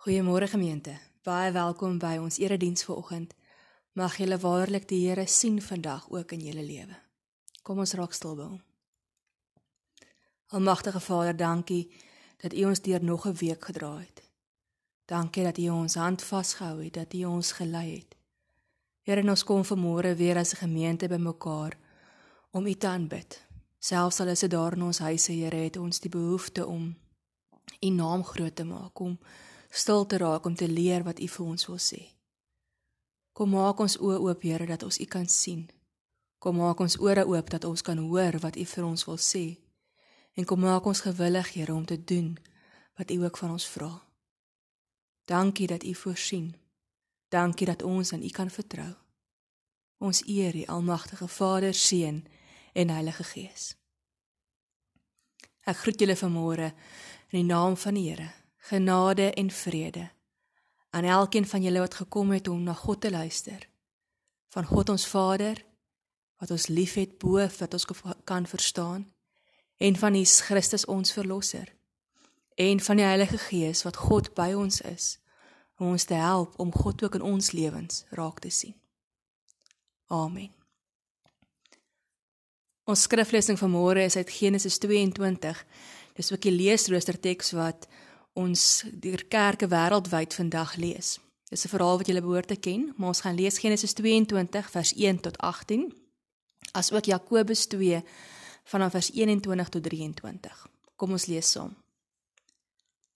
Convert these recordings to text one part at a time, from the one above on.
Goeiemôre gemeente. Baie welkom by ons erediens vanoggend. Mag julle waarlik die Here sien vandag ook in julle lewe. Kom ons raak stil by hom. Almagtige Vader, dankie dat U ons deur nog 'n week gedra het. Dankie dat U ons hand vasgehou het, dat U ons gelei het. Here, ons kom vanmôre weer as 'n gemeente bymekaar om U te aanbid. Selfs al is dit daar in ons huise, Here, het ons die behoefte om U naam groot te maak, om stil te raak om te leer wat U vir ons wil sê. Kom maak ons oë oop, Here, dat ons U kan sien. Kom maak ons ore oop dat ons kan hoor wat U vir ons wil sê. En kom maak ons gewillig, Here, om te doen wat U ook van ons vra. Dankie dat U voorsien. Dankie dat ons aan U kan vertrou. Ons eer U almagtige Vader, Seun en Heilige Gees. Ek groet julle vanmôre in die naam van die Here genade en vrede aan elkeen van julle wat gekom het om na God te luister. Van God ons Vader wat ons liefhet bo wat ons kan verstaan en van Jesus Christus ons verlosser en van die Heilige Gees wat God by ons is om ons te help om God ook in ons lewens raak te sien. Amen. Ons skriflesing van môre is uit Genesis 22. Dis ook die leesrooster teks wat ons deur kerke wêreldwyd vandag lees. Dis 'n verhaal wat julle behoort te ken, maar ons gaan lees Genesis 22 vers 1 tot 18, asook Jakobus 2 vanaf vers 21 tot 23. Kom ons lees saam.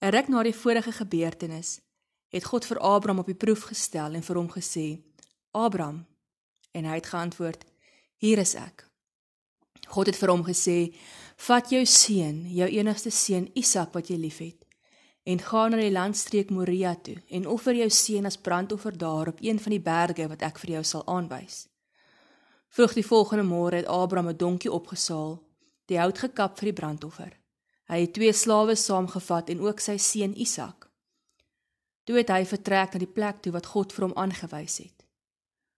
'n Ruk na die vorige gebeurtenis het God vir Abraham op die proef gestel en vir hom gesê: "Abraham." En hy het geantwoord: "Hier is ek." God het vir hom gesê: "Vat jou seun, jou enigste seun Isak wat jy liefhet, en gaan na die landstreek Moria toe en offer jou seun as brandoffer daar op een van die berge wat ek vir jou sal aanwys. Vroeg die volgende môre het Abraham 'n donkie opgesaal, die hout gekap vir die brandoffer. Hy het twee slawe saamgevat en ook sy seun Isak. Toe het hy vertrek na die plek toe wat God vir hom aangewys het.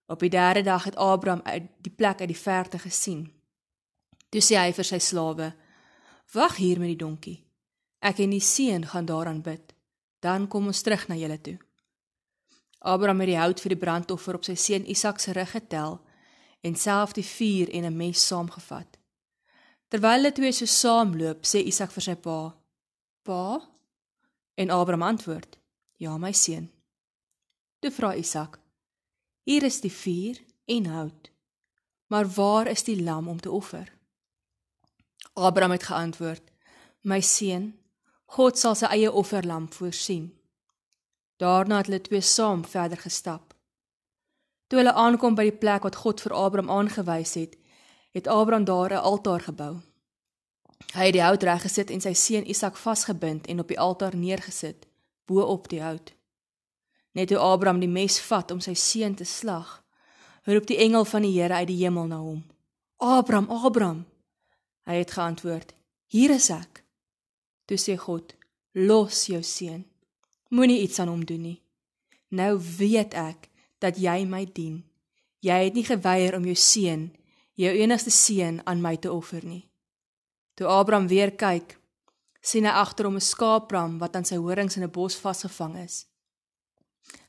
Op die derde dag het Abraham uit die plek uit die verte gesien. Toe sê hy vir sy slawe: "Wag hier met die donkie." Ek en die seun gaan daaraan bid. Dan kom ons terug na julle toe. Abraham het die hout vir die brandoffer op sy seun Isak se rug getel en self die vuur en 'n mes saamgevat. Terwyl hulle twee so saamloop, sê Isak vir sy pa: "Pa?" En Abraham antwoord: "Ja, my seun." Toe vra Isak: "Hier is die vuur en hout, maar waar is die lam om te offer?" Abraham het geantwoord: "My seun, God sal sy eie offerlam voorsien. Daarna het hulle twee saam verder gestap. Toe hulle aankom by die plek wat God vir Abraham aangewys het, het Abraham daar 'n altaar gebou. Hy het die hout reggesit en sy seun Isak vasgebind en op die altaar neergesit bo op die hout. Net toe Abraham die mes vat om sy seun te slag, roep die engel van die Here uit die hemel na hom. "Abraham, Abraham!" Hy het geantwoord: "Hier is ek." Toe sê God: "Los jou seun. Moenie iets aan hom doen nie. Nou weet ek dat jy my dien. Jy het nie geweier om jou seun, jou enigste seun aan my te offer nie." Toe Abraham weer kyk, sien hy agter hom 'n skaapram wat aan sy horings in 'n bos vasgevang is.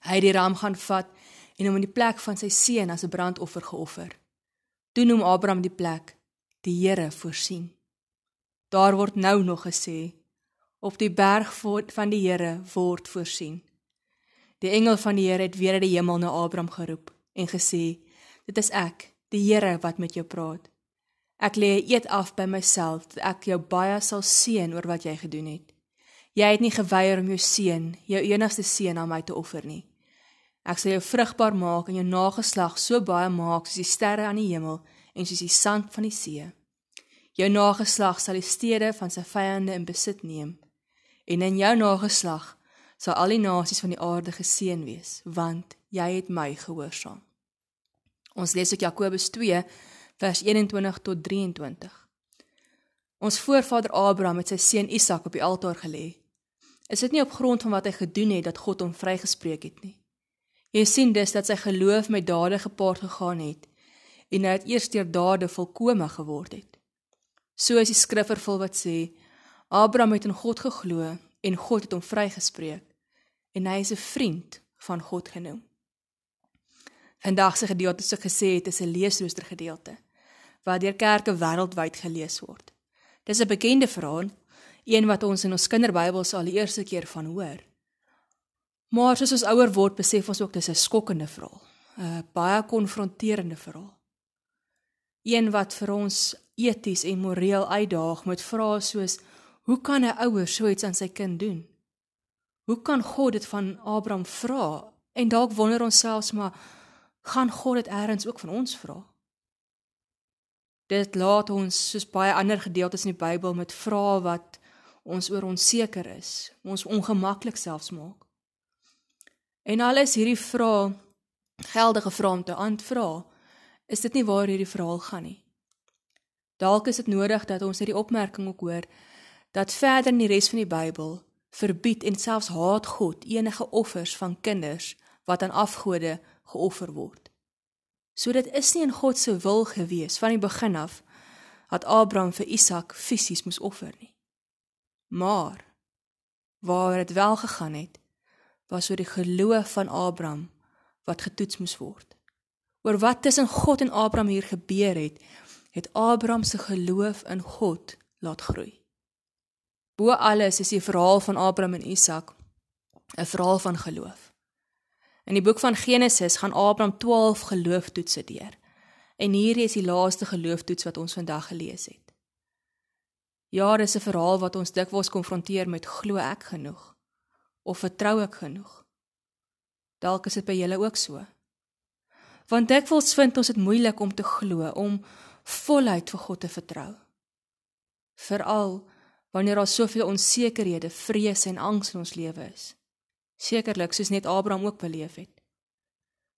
Hy het die ram gaan vat en hom in die plek van sy seun as 'n brandoffer geoffer. Toe noem Abraham die plek: "Die Here voorsien." Daar word nou nog gesê: op die berg van die Here word voorsien. Die engel van die Here het weer uit die hemel na Abraham geroep en gesê: "Dit is ek, die Here wat met jou praat. Ek lê 'n eed af by myself dat ek jou baie sal seën oor wat jy gedoen het. Jy het nie geweier om jou seun, jou enigste seun aan my te offer nie. Ek sal jou vrugbaar maak en jou nageslag so baie maak soos die sterre aan die hemel en soos die sand van die see. Jou nageslag sal die stede van sy vyande in besit neem." En in jou nageslag sal al die nasies van die aarde geseën wees, want jy het my gehoorsaam. Ons lees ook Jakobus 2 vers 21 tot 23. Ons voorvader Abraham het sy seun Isak op die altaar gelê. Is dit nie op grond van wat hy gedoen het dat God hom vrygespreek het nie? Jy sien dus dat sy geloof met dade gepaard gegaan het en hy het eers deur dade volkome geword het. So is die skrif vervul wat sê Abraham het in God geglo en God het hom vrygespreek en hy is 'n vriend van God genoem. Vandag se gedeelte se gesê het is 'n leesrooster gedeelte wat deur kerke wêreldwyd gelees word. Dis 'n bekende verhaal, een wat ons in ons kinderbybels al die eerste keer van hoor. Maar soos ons ouer word, besef ons ook dis 'n skokkende verhaal, 'n baie konfronterende verhaal. Een wat vir ons eties en moreel uitdaag met vrae soos: Hoe kan 'n ouer so iets aan sy kind doen? Hoe kan God dit van Abraham vra? En dalk wonder ons selfs maar gaan God dit eers ook van ons vra? Dit laat ons soos baie ander gedeeltes in die Bybel met vrae wat ons oor onseker is, ons ongemaklik selfs maak. En alles hierdie vrae geldige vrae om te aanvra, is dit nie waar hierdie verhaal gaan nie. Dalk is dit nodig dat ons hierdie opmerking ook hoor dat verder in die res van die Bybel verbied en selfs haat God enige offers van kinders wat aan afgode geoffer word. So dit is nie in God se wil gewees van die begin af dat Abraham vir Isak fisies moes offer nie. Maar waar dit wel gegaan het, was oor die geloof van Abraham wat getoets moes word. Oor wat tussen God en Abraham hier gebeur het, het Abraham se geloof in God laat groei. Bo alles is die verhaal van Abraham en Isak 'n verhaal van geloof. In die boek van Genesis gaan Abraham 12 gelooftoetse deur. En hierdie is die laaste gelooftoets wat ons vandag gelees het. Ja, dis 'n verhaal wat ons dikwels konfronteer met glo ek genoeg of vertrou ek genoeg? Dalk is dit by julle ook so. Want dikwels vind ons dit moeilik om te glo, om voluit vir God te vertrou. Veral wanneer daar soveel onsekerhede, vrese en angs in ons lewe is. Sekerlik soos net Abraham ook beleef het.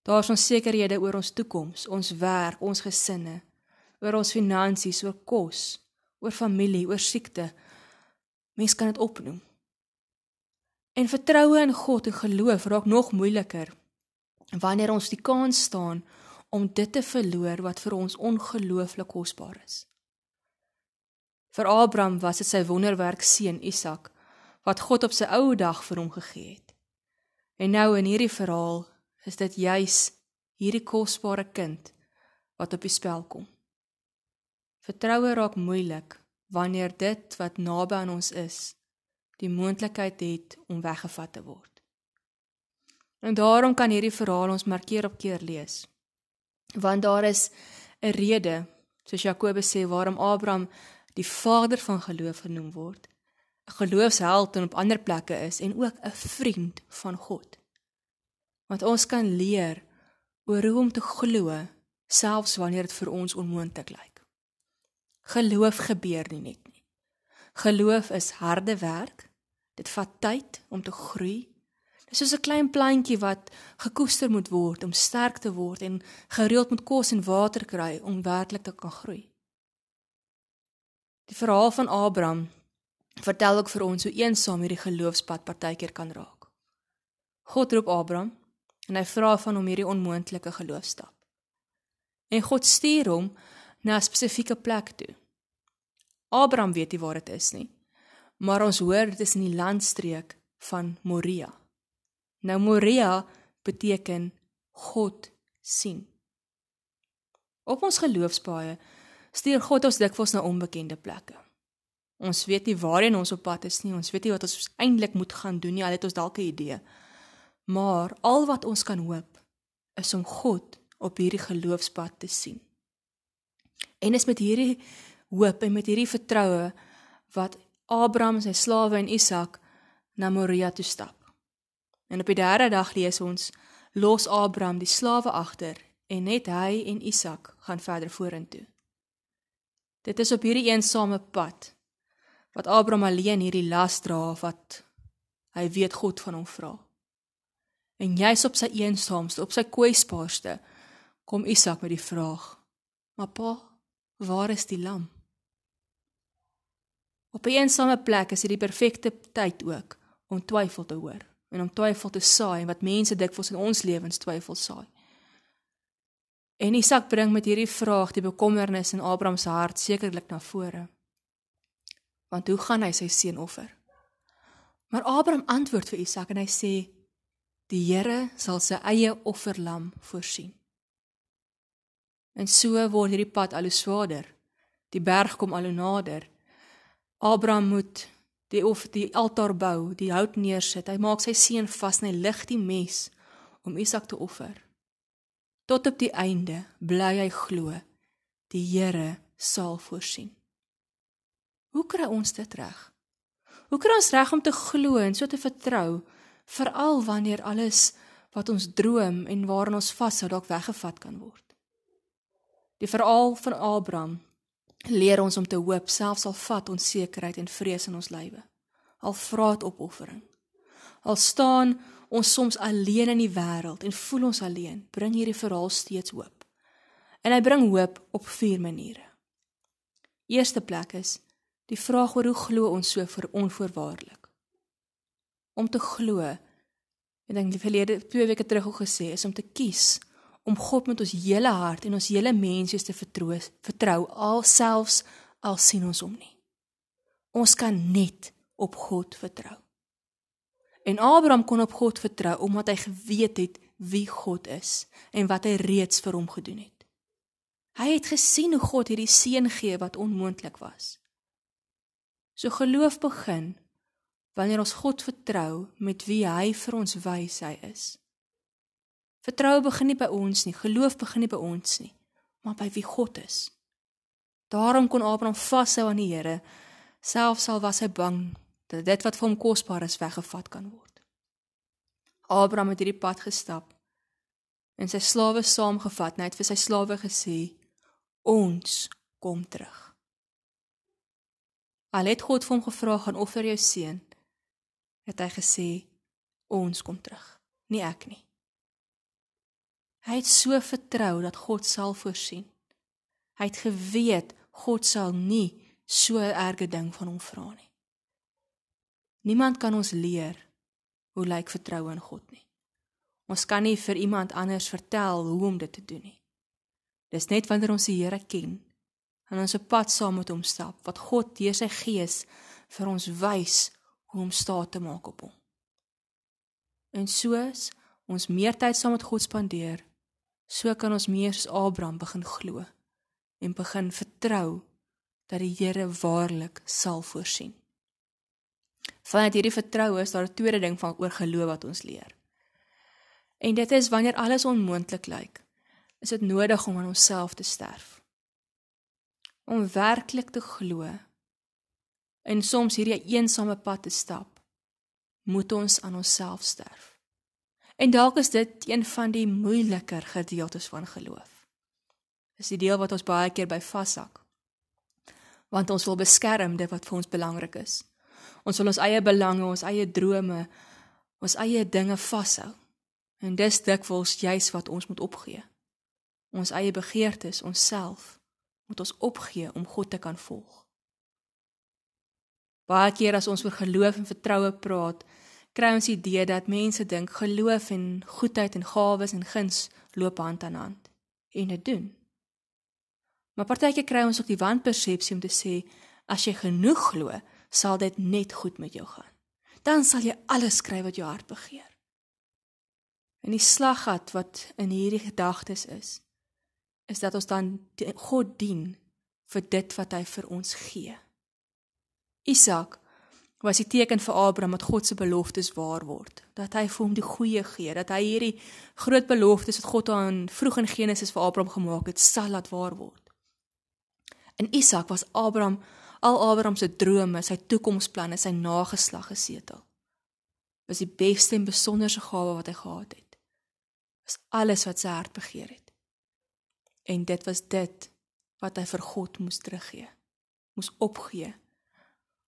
Daar is onsekerhede oor ons toekoms, ons werk, ons gesinne, oor ons finansies, oor kos, oor familie, oor siekte. Mens kan dit opnoem. En vertroue in God en geloof raak nog moeiliker wanneer ons die kans staan om dit te verloor wat vir ons ongelooflik kosbaar is. Vir Abraham was dit sy wonderwerk seun Isak wat God op sy ou dag vir hom gegee het. En nou in hierdie verhaal is dit juis hierdie kosbare kind wat op die spel kom. Vertroue raak moeilik wanneer dit wat naby aan ons is, die moontlikheid het om weggevat te word. En daarom kan hierdie verhaal ons maar keer op keer lees. Want daar is 'n rede, soos Jakobus sê, waarom Abraham die vader van geloof genoem word. 'n Geloofsheld en op ander plekke is en ook 'n vriend van God. Want ons kan leer oor hoe om te glo selfs wanneer dit vir ons onmoontlik lyk. Geloof gebeur nie net nie. Geloof is harde werk. Dit vat tyd om te groei. Dit is soos 'n klein plantjie wat gekoester moet word om sterk te word en gereeld moet kos en water kry om werklik te kan groei. Die verhaal van Abraham vertel ook vir ons hoe eensaam hierdie geloofspad partykeer kan raak. God roep Abraham en hy vra van hom hierdie onmoontlike geloofstap. En God stuur hom na 'n spesifieke plek toe. Abraham weet nie waar dit is nie, maar ons hoor dit is in die landstreek van Moria. Nou Moria beteken God sien. Op ons geloofspaaie stuur God ons dikwels na onbekende plekke. Ons weet nie waarheen ons op pad is nie, ons weet nie wat ons eintlik moet gaan doen nie, al het ons dalk 'n idee. Maar al wat ons kan hoop is om God op hierdie geloofspad te sien. En is met hierdie hoop en met hierdie vertroue wat Abraham, sy slawe en Isak na Moria toe stap. En op die derde dag lees ons los Abraham die slawe agter en net hy en Isak gaan verder vorentoe. Dit is op hierdie eensame pad wat Abraham alleen hierdie las dra wat hy weet God van hom vra. En jy's op sy eensaamste, op sy kwesbaarste, kom Isak met die vraag: "Maar pa, waar is die lam?" Op 'n eensame plek is dit die perfekte tyd ook om twyfel te hoor en om twyfel te saai wat mense dikwels in ons lewens twyfel saai. En Isak bring met hierdie vraag die bekommernis in Abraham se hart sekerlik na vore. Want hoe gaan hy sy seun offer? Maar Abraham antwoord vir Isak en hy sê: Die Here sal sy eie offerlam voorsien. En so word hierdie pad al hoe swaarder. Die berg kom al hoe nader. Abraham moet die of die altaar bou, die hout neersit. Hy maak sy seun vas en hy lig die mes om Isak te offer. Tot op die einde bly hy glo die Here sal voorsien. Hoe kry ons dit reg? Hoe kry ons reg om te glo en so te vertrou veral wanneer alles wat ons droom en waaraan ons vashou dalk weggevat kan word? Die verhaal van Abraham leer ons om te hoop selfs al vat onsekerheid en vrees in ons lywe. Al vra dit opoffering. Al staan ons soms alleen in die wêreld en voel ons alleen, bring hierdie verhaal steeds hoop. En hy bring hoop op vier maniere. Eerste plek is die vraag oor hoe glo ons so vir onvoorwaardelik. Om te glo, ek het die verlede twee weke terug al gesê, is om te kies om God met ons hele hart en ons hele menswees te vertrou, vertrou alselfs al sien ons hom nie. Ons kan net op God vertrou. En Abraham kon op God vertrou omdat hy geweet het wie God is en wat hy reeds vir hom gedoen het. Hy het gesien hoe God hierdie seën gee wat onmoontlik was. So geloof begin wanneer ons God vertrou met wie hy vir ons wys hy is. Vertroue begin nie by ons nie, geloof begin nie by ons nie, maar by wie God is. Daarom kon Abraham vashou aan die Here, selfs al was hy bang dat dit wat vir hom kosbaar is weggevat kan word. Abraham het hierdie pad gestap en sy slawe saamgevat en hy het vir sy slawe gesê: "Ons kom terug." Al het God vir hom gevra gaan offer jou seun, het hy gesê: "Ons kom terug, nie ek nie." Hy het so vertrou dat God sal voorsien. Hy het geweet God sal nie so 'n erge ding van hom vra nie. Niemand kan ons leer hoe lyk vertroue in God nie. Ons kan nie vir iemand anders vertel hoe om dit te doen nie. Dis net wanneer ons die Here ken en ons op pad saam met hom stap wat God deur sy gees vir ons wys hoe om staat te maak op hom. En soos ons meer tyd saam met God spandeer, So kan ons meer soos Abraham begin glo en begin vertrou dat die Here waarlik sal voorsien. Vanuit hierdie vertroue is daar 'n tweede ding van oor geloof wat ons leer. En dit is wanneer alles onmoontlik lyk, is dit nodig om aan onsself te sterf. Om werklik te glo en soms hierdie eensame pad te stap, moet ons aan onsself sterf. En dalk is dit een van die moeiliker gedeeltes van geloof. Dis die deel wat ons baie keer by vashak. Want ons wil beskerm dit wat vir ons belangrik is. Ons wil ons eie belange, ons eie drome, ons eie dinge vashou. En dis dikwels juis wat ons moet opgee. Ons eie begeertes, onsself moet ons opgee om God te kan volg. Baie keer as ons oor geloof en vertroue praat, kry ons idee dat mense dink geloof en goedheid en gawes en guns loop hand aan hand en dit doen. Maar partykeer kry ons ook die wanpersepsie om te sê as jy genoeg glo, sal dit net goed met jou gaan. Dan sal jy alles kry wat jou hart begeer. En die slaggat wat in hierdie gedagtes is, is dat ons dan God dien vir dit wat hy vir ons gee. Isak was die teken vir Abraham dat God se beloftes waar word, dat hy vir hom die goeie gee, dat hy hierdie groot beloftes wat God aan vroeg in Genesis vir Abraham gemaak het, sal laat waar word. In Isak was Abraham al Abraham se drome, sy toekomsplanne, sy nageslag gesetel. Was die beste en besonderse gawe wat hy gehad het. Was alles wat sy hart begeer het. En dit was dit wat hy vir God moes teruggee. Moes opgee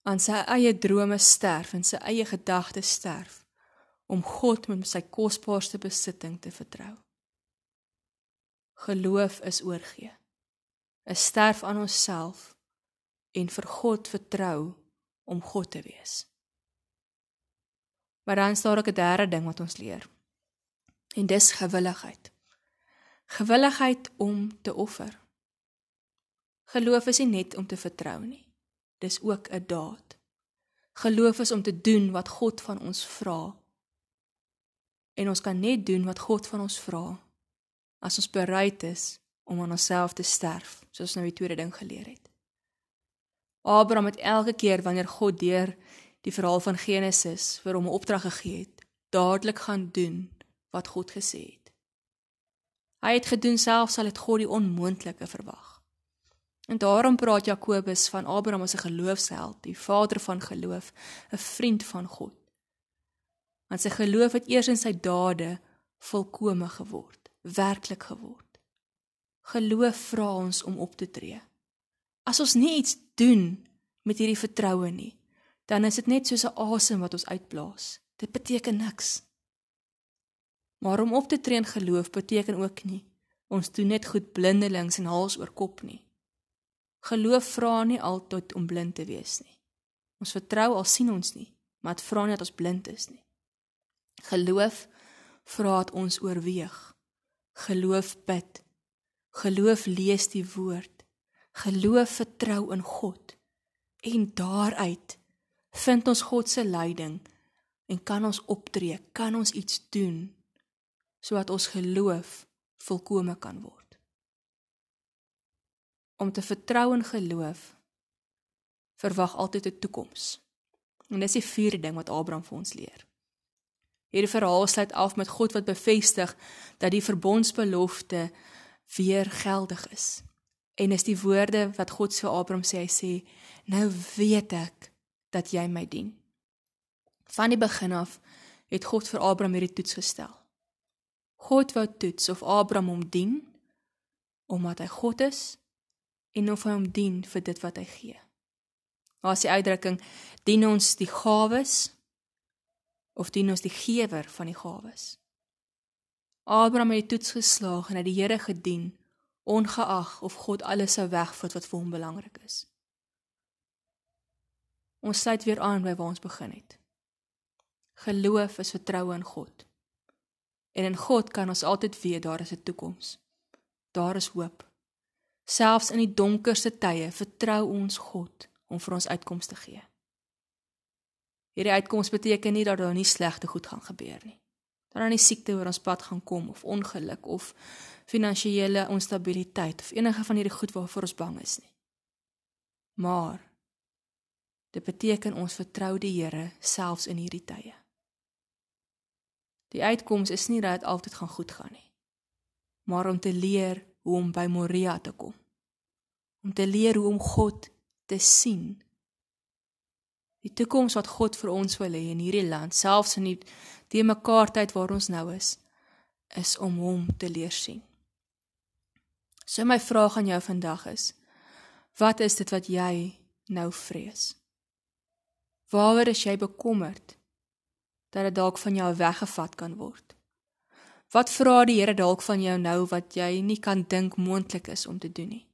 aan sy eie drome sterf en sy eie gedagtes sterf om God met sy kosbaarste besitting te vertrou. Geloof is oorgee. 'n Sterf aan onsself en vir God vertrou om God te wees. Maar dan staan ook 'n derde ding wat ons leer. En dis gewilligheid. Gewilligheid om te offer. Geloof is nie net om te vertrou nie dis ook 'n daad. Geloof is om te doen wat God van ons vra. En ons kan net doen wat God van ons vra as ons bereid is om aan onsself te sterf, soos nou die tweede ding geleer het. Abraham het elke keer wanneer God deur die verhaal van Genesis vir hom 'n opdrag gegee het, dadelik gaan doen wat God gesê het. Hy het gedoen selfs al het God die onmoontlike verwag. En daarom praat Jakobus van Abraham as 'n geloofsheld, die vader van geloof, 'n vriend van God. Want sy geloof het eers in sy dade volkome geword, werklik geword. Geloof vra ons om op te tree. As ons nie iets doen met hierdie vertroue nie, dan is dit net soos 'n asem wat ons uitblaas. Dit beteken niks. Maar om op te tree in geloof beteken ook nie ons doen net goed blindelings en hals oor kop nie. Geloof vra nie altyd om blind te wees nie. Ons vertrou al sien ons nie, maar dit vra nie dat ons blind is nie. Geloof vra dat ons oorweeg. Geloof bid. Geloof lees die woord. Geloof vertrou in God. En daaruit vind ons God se leiding en kan ons optree, kan ons iets doen sodat ons geloof volkome kan word om te vertrou en geloof verwag altyd 'n toekoms. En dis die vierde ding wat Abraham vir ons leer. Hierdie verhaal sluit af met God wat bevestig dat die verbondsbelofte weer geldig is. En is die woorde wat God vir Abraham sê, hy sê: "Nou weet ek dat jy my dien." Van die begin af het God vir Abraham hierdie toets gestel. God wou toets of Abraham hom dien omdat hy God is en of hy hom dien vir dit wat hy gee. Maar as die uitdrukking dien ons die gawes of dien ons die gewer van die gawes. Abraham het toets geslaag en het die Here gedien ongeag of God alles sou wegvat wat vir hom belangrik is. Ons sluit weer aan by waar ons begin het. Geloof is vertroue in God. En in God kan ons altyd weet daar is 'n toekoms. Daar is hoop. Selfs in die donkerste tye vertrou ons God om vir ons uitkomste te gee. Hierdie uitkoms beteken nie dat daar nie slegte goed gaan gebeur nie. Dat daar nie siekte oor ons pad gaan kom of ongeluk of finansiële onstabiliteit of enige van hierdie goed waarvoor ons bang is nie. Maar dit beteken ons vertrou die Here selfs in hierdie tye. Die uitkoms is nie dat dit altyd gaan goed gaan nie. Maar om te leer hoe om by Moria te kom om te leer hoe om God te sien. Die toekoms wat God vir ons wil hê in hierdie land, selfs in die te mekaar tyd waar ons nou is, is om hom te leer sien. So my vraag aan jou vandag is: Wat is dit wat jy nou vrees? Waaroor is jy bekommerd dat dit dalk van jou weggevat kan word? Wat vra die Here dalk van jou nou wat jy nie kan dink moontlik is om te doen nie?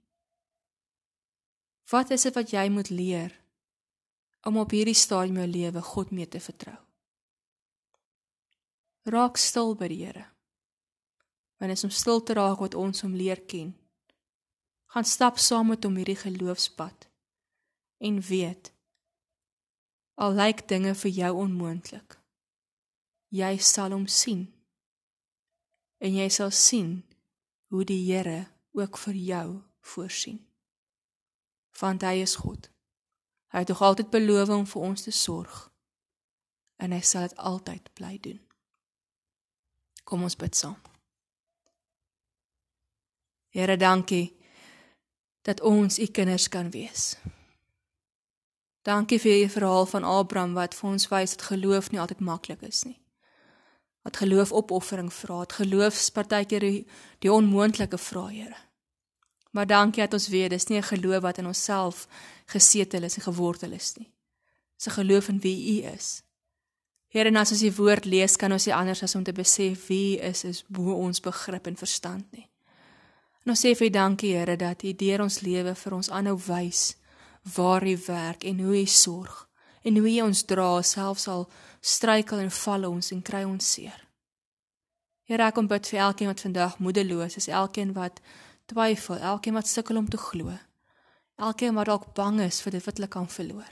Wat is dit wat jy moet leer om op hierdie stadium jou lewe God mee te vertrou? Raak stil by die Here. Wanneer ons stil te raak wat ons hom leer ken, gaan stap saam met hom hierdie geloofspad en weet al lyk dinge vir jou onmoontlik, jy sal hom sien. En jy sal sien hoe die Here ook vir jou voorsien want hy is God. Hy het nog altyd beloof om vir ons te sorg. En hy sal dit altyd bly doen. Kom ons bid saam. Here, dankie dat ons u kinders kan wees. Dankie vir die verhaal van Abraham wat vir ons wys dat geloof nie altyd maklik is nie. Dat geloof opoffering vra, dat geloof partykeer die, die onmoontlike vra, Here. Maar dankie dat ons weet dis nie 'n geloof wat in onsself gesetel is en gewortel is nie. Dis 'n geloof in wie U is. Here, as ons die woord lees, kan ons nie anders as om te besef wie U is is bo ons begrip en verstand nie. En ons sê vir U dankie, Here, dat U deur ons lewe vir ons aanhou wys waar U werk en hoe U sorg en hoe U ons dra selfs al struikel en val ons en kry ons seer. Here, ek kom bid vir elkeen wat vandag moedeloos is, elkeen wat twyfel, elkeen wat sukkel om te glo. Elkeen wat dalk bang is vir dit wat hulle kan verloor.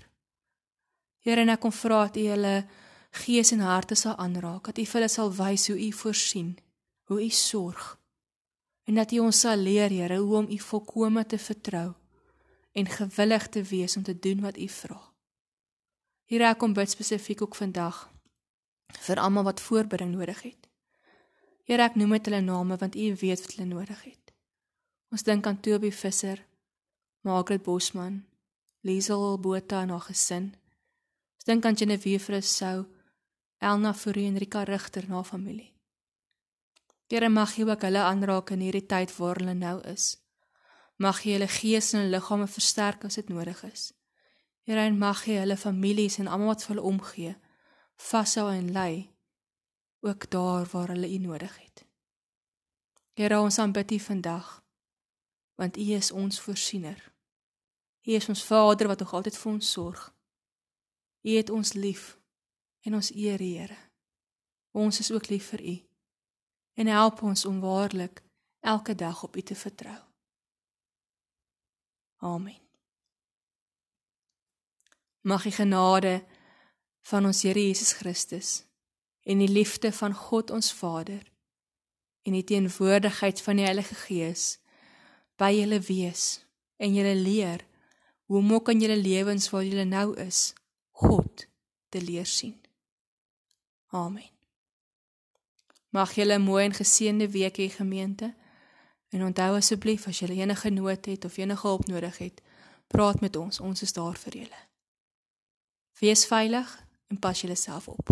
Here, en ek kom vra dat U hulle gees en harte sal aanraak, dat U vir hulle sal wys hoe U voorsien, hoe U sorg. En dat U ons sal leer, Here, hoe om U volkome te vertrou en gewillig te wees om te doen wat U vra. Hier ek kom bid spesifiek ook vandag vir almal wat voorbereiding nodig het. Here, ek noem met hulle name want U weet wat hulle nodig het. Ons dink aan Toby Visser, Margaret Bosman, Liesel Botha en haar gesin. Ons dink aan Genevieve Rousseau, Elna Fourie en Rika Rigter na familie. Here mag jy ook hulle aanraak in hierdie tyd waar hulle nou is. Mag jy hulle gees en liggame versterk as dit nodig is. Here en mag jy hulle families en almal wat vir hulle omgee, vashou en lei ook daar waar hulle U nodig het. Here ons aanbid U vandag want U is ons voorsiener. U is ons Vader wat nog altyd vir ons sorg. U het ons lief en ons eer Here. Ons is ook lief vir U. En help ons om waarlik elke dag op U te vertrou. Amen. Mag die genade van ons Here Jesus Christus en die liefde van God ons Vader en die teenwoordigheid van die Heilige Gees by julle wees en julle leer hoe om ook in julle lewens waar julle nou is God te leer sien. Amen. Mag julle mooi en geseënde week hê gemeente. En onthou asseblief as jy enige nood het of enige hulp nodig het, praat met ons. Ons is daar vir julle. Wees veilig en pas julleself op.